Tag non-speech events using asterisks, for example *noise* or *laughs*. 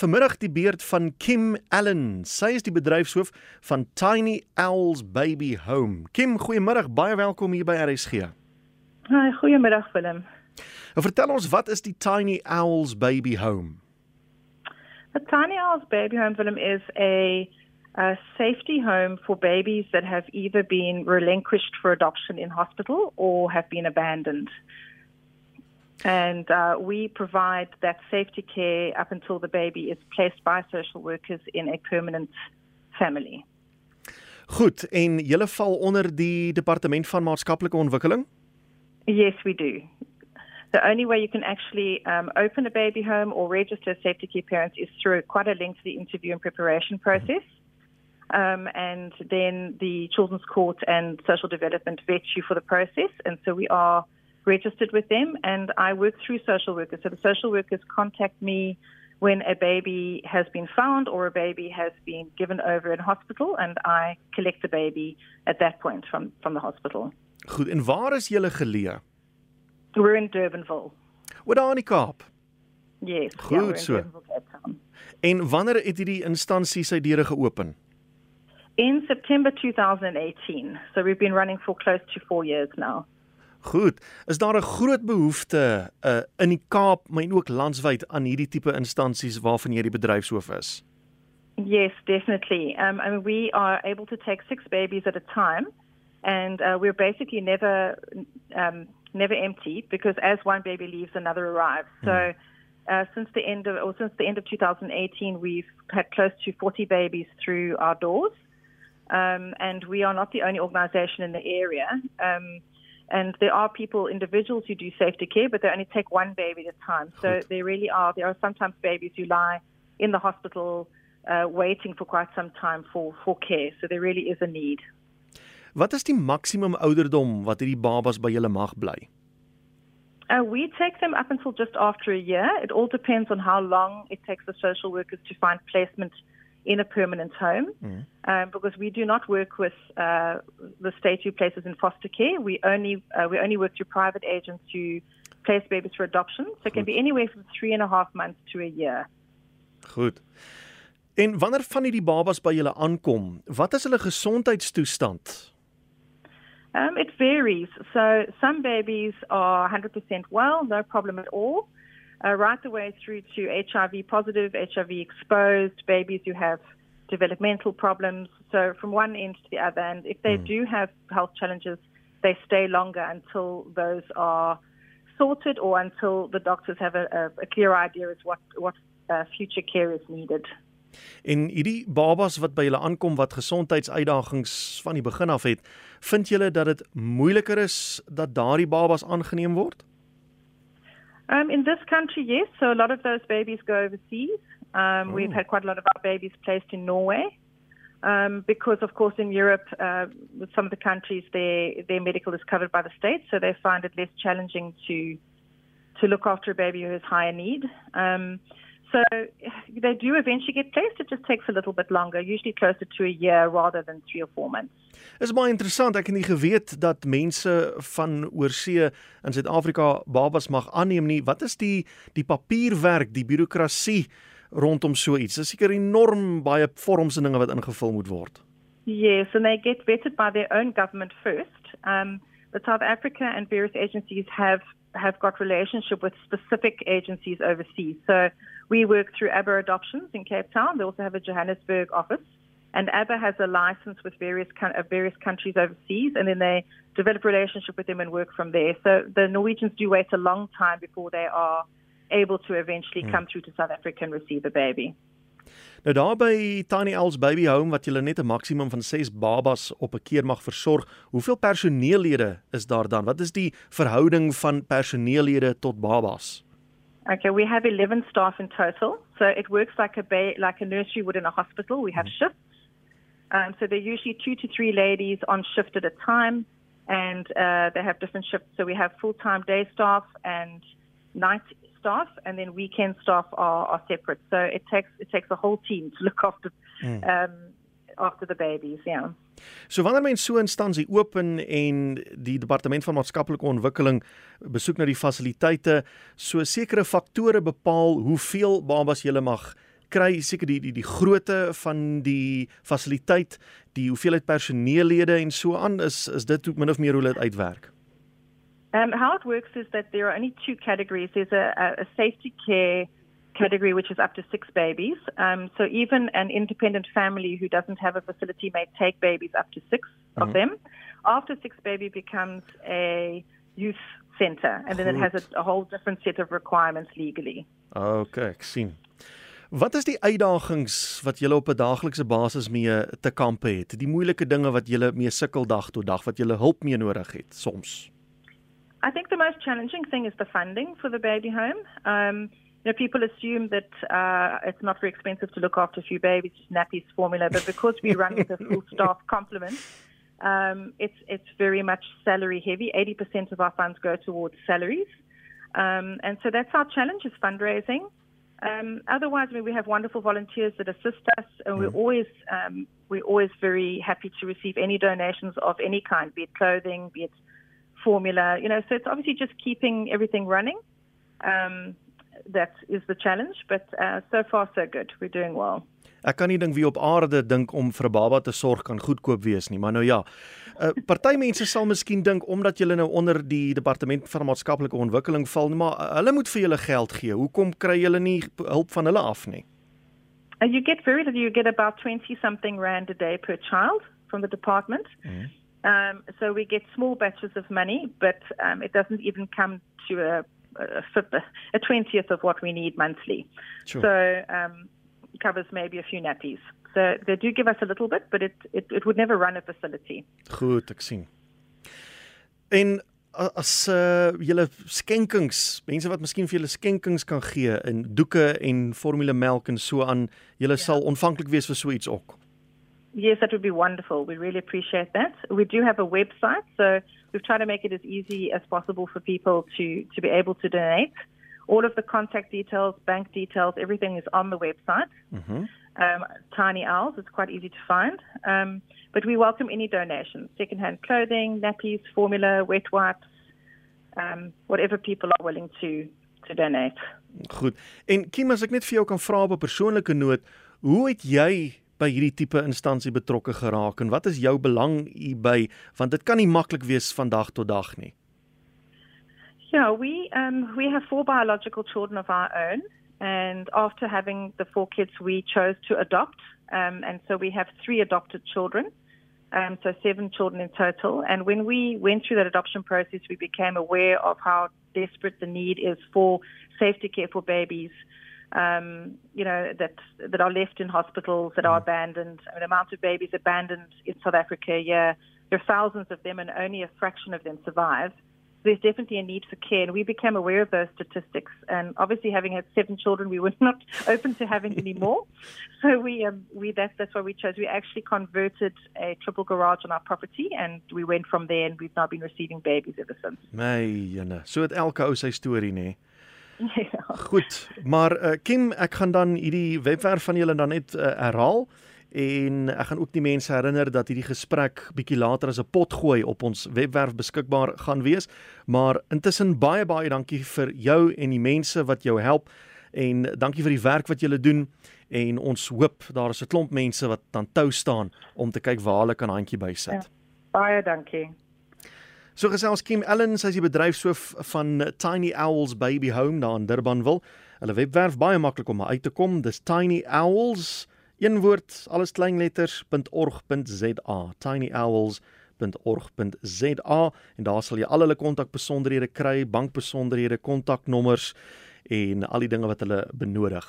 vanmiddag die beurt van Kim Allen. Sy is die bedryfshoof van Tiny Owls Baby Home. Kim, goeiemiddag, baie welkom hier by RSG. Hi, goeiemiddag Willem. Nou vertel ons, wat is die Tiny Owls Baby Home? The Tiny Owls Baby Home Willem is a a safety home for babies that have either been relinquished for adoption in hospital or have been abandoned. And uh, we provide that safety care up until the baby is placed by social workers in a permanent family. Goed, en julle val onder die departement van maatskaplike ontwikkeling? Yes, we do. The only way you can actually um, open a baby home or register safety care parents is through quite a lengthy interview and preparation process. Um, and then the Children's Court and Social Development vet you for the process. And so we are registered with them, and I work through social workers. So the social workers contact me when a baby has been found or a baby has been given over in hospital, and I collect the baby at that point from, from the hospital. Goed, en waar is julle geleë? We're in Durbanville. Wat daar in die Kaap? Yes. Goed in so. En wanneer het hierdie instansie sy deure geopen? In September 2018. So we've been running for close to four years now. Goed, is daar 'n groot behoefte uh, in die Kaap, maar ook landwyd aan hierdie tipe instansies waarvan jy die bedryfshoof is? Yes, definitely. Um, I mean, we are able to take six babies at a time, and uh, we're basically never um, never empty because as one baby leaves, another arrives. So. Uh, since the end of or since the end of 2018, we've had close to 40 babies through our doors, um, and we are not the only organisation in the area. Um, and there are people, individuals who do safety care, but they only take one baby at a time. So Goed. there really are. There are sometimes babies who lie in the hospital uh, waiting for quite some time for for care. So there really is a need. Wat is die maksimum ouderdom wat hierdie babas by julle mag bly? Uh, we take them up until just after a year. It all depends on how long it takes the social workers to find placement in a permanent home. Mm. Um, because we do not work with uh, the state who places in foster care. We only uh, we only work through private agents who place babies for adoption. So it can be anywhere from three and a half months to a year. Goed. En wanneer van hierdie babas by julle aankom, wat is hulle gesondheidstoestand? Um, it varies. So some babies are 100% well, no problem at all, uh, right the way through to HIV positive, HIV exposed babies who have developmental problems. So from one end to the other. And if they Mm. do have health challenges, they stay longer until those are sorted or until the doctors have a, a, a clear idea as what, what uh, future care is needed. En hierdie babas wat by julle aankom wat gesondheidsuitdagings van die begin af het, vind julle dat dit moeiliker is dat daardie babas aangeneem word? Um, in this country, yes. So a lot of those babies go overseas. Um, We've Oh. had quite a lot of our babies placed in Norway. Um, because, of course, in Europe, uh, with some of the countries, their their medical is covered by the state, so they find it less challenging to to look after a baby who has higher need. Um, so *sighs* they do eventually get placed. It just takes a little bit longer, usually closer to a year rather than three or four months. Is baie interessant. Ek het nie geweet dat mense van oorsee in Suid-Afrika babas mag aanneem nie. Wat is die die papierwerk, die birokrasie rondom so iets? Dis seker enorm baie vorms en dinge wat ingevul moet word. Yes, and they get vetted by their own government first. Um, but South Africa and various agencies have have got relationship with specific agencies overseas. So we work through ABBA Adoptions in Cape Town. They also have a Johannesburg office, and ABBA has a license with various uh, various countries overseas, and then they develop relationship with them and work from there. So the Norwegians do wait a long time before they are able to eventually come through to South Africa and receive a baby. Nou daar by Tiny Els Baby Home wat jy net 'n maksimum van 6 babas op 'n keer mag versorg, hoeveel personeellede is daar dan? Wat is die verhouding van personeellede tot babas? Okay, we have 11 staff in total. So it works like a ba- like a nursery would in a hospital. We have shifts. Um, so they're usually two to three ladies on shift at a time, and uh, they have different shifts. So we have full time day staff and night staff, and then weekend staff are, are separate. So it takes it takes a whole team to look *laughs* after um, after the babies. Yeah. So wanneer mens so 'n instansie open en die departement van maatskaplike ontwikkeling besoek na die fasiliteite, so sekere faktore bepaal hoeveel babas jy mag kry seker die die die grootte van die fasiliteit, die hoeveelheid personeellede en so aan is is dit hoe min of meer hoe dit uitwerk. Um, how it works is that there are only two categories. There's a, a safety care category, which is up to six babies. Um, so even an independent family who doesn't have a facility may take babies up to 6 mm-hmm. of them. After six, baby becomes a youth center, and then Goed. it has a, a whole different set of requirements legally. Okay, ek sien. Wat is die uitdagings wat julle op 'n daaglikse basis mee te kampe het? Die moeilike dinge wat julle mee sukkel dag tot dag wat julle hulp mee nodig het soms? I think the most challenging thing is the funding for the baby home. Um, you know, people assume that uh, it's not very expensive to look after a few babies, nappies, formula, but because we run with a full *laughs* staff complement, um, it's it's very much salary heavy. Eighty percent of our funds go towards salaries, um, and so that's our challenge is fundraising. Um, otherwise, I mean, we have wonderful volunteers that assist us, and we're mm. always um, we're always very happy to receive any donations of any kind, be it clothing, be it formula, you know, so it's obviously just keeping everything running. Um, that is the challenge, but uh, so far so good. We're doing well. Ek kan nie dink wie op aarde dink om vir 'n baba te sorg kan goedkoop wees nie, maar nou ja. Uh, party mense sal miskien dink omdat jy nou onder die departement van maatskaplike ontwikkeling val, maar uh, hulle moet vir julle geld gee. Hoekom kry julle nie hulp van hulle af nie? Uh, you get very little. You get about 20 something rand a day per child from the department. Mm. Um, so we get small batches of money, but um, it doesn't even come to a, a, a, twentieth of what we need monthly. Sure. So um, covers maybe a few nappies. So they do give us a little bit, but it, it, it would never run a facility. Goed, ek sien. En as uh, julle skenkings, mense wat miskien vir julle skenkings kan gee in doeke en formulemelk en so aan, julle yeah. sal ontvanklik wees vir so iets ook. Yes, that would be wonderful. We really appreciate that. We do have a website, so we've tried to make it as easy as possible for people to, to be able to donate. All of the contact details, bank details, everything is on the website. Mm-hmm. Um, Tiny Owls, it's quite easy to find. Um, but we welcome any donations secondhand clothing, nappies, formula, wet wipes, um, whatever people are willing to, to donate. Goed. En Kim, as ek net vir jou kan vra op 'n persoonlike noot, hoe het jy by hierdie tipe instansie betrokke geraak en wat is jou belang hierby want dit kan nie maklik wees van dag tot dag nie. Yeah, we um we have four biological children of our own and after having the four kids we chose to adopt um and so we have three adopted children. Um so seven children in total and when we went through that adoption process we became aware of how desperate the need is for safety care for babies um, you know, that that are left in hospitals that are mm. abandoned. I mean, the amount of babies abandoned in South Africa, yeah, there are thousands of them, and only a fraction of them survive. There's definitely a need for care, and we became aware of those statistics. And obviously, having had seven children, we were *laughs* not open to having any *laughs* more. So we, um, we that's that's why we chose. We actually converted a triple garage on our property, and we went from there, and we've now been receiving babies ever since. My, so het elke ou sy storie, nê? *laughs* Ja. Goed, maar uh, Kim, ek gaan dan hierdie webwerf van julle dan net uh, herhaal en ek gaan ook die mense herinner dat hierdie gesprek bietjie later as 'n pot gooi op ons webwerf beskikbaar gaan wees. Maar intussen baie baie dankie vir jou en die mense wat jou help en dankie vir die werk wat julle doen en ons hoop daar is 'n klomp mense wat dan tou staan om te kyk waar hulle kan handjie bysit. Ja, baie dankie. So gesels Kim Ellen, sy is die bedryfshoof van Tiny Owls Baby Home daar in Durbanville. Hulle webwerf baie maklik om uit te kom. Dis Tiny Owls, een woord, alles klein letters.org.za. Tiny Owls .org.za en daar sal jy al hulle kontakbesonderhede kry, bankbesonderhede, kontaknommers en al die dinge wat hulle benodig.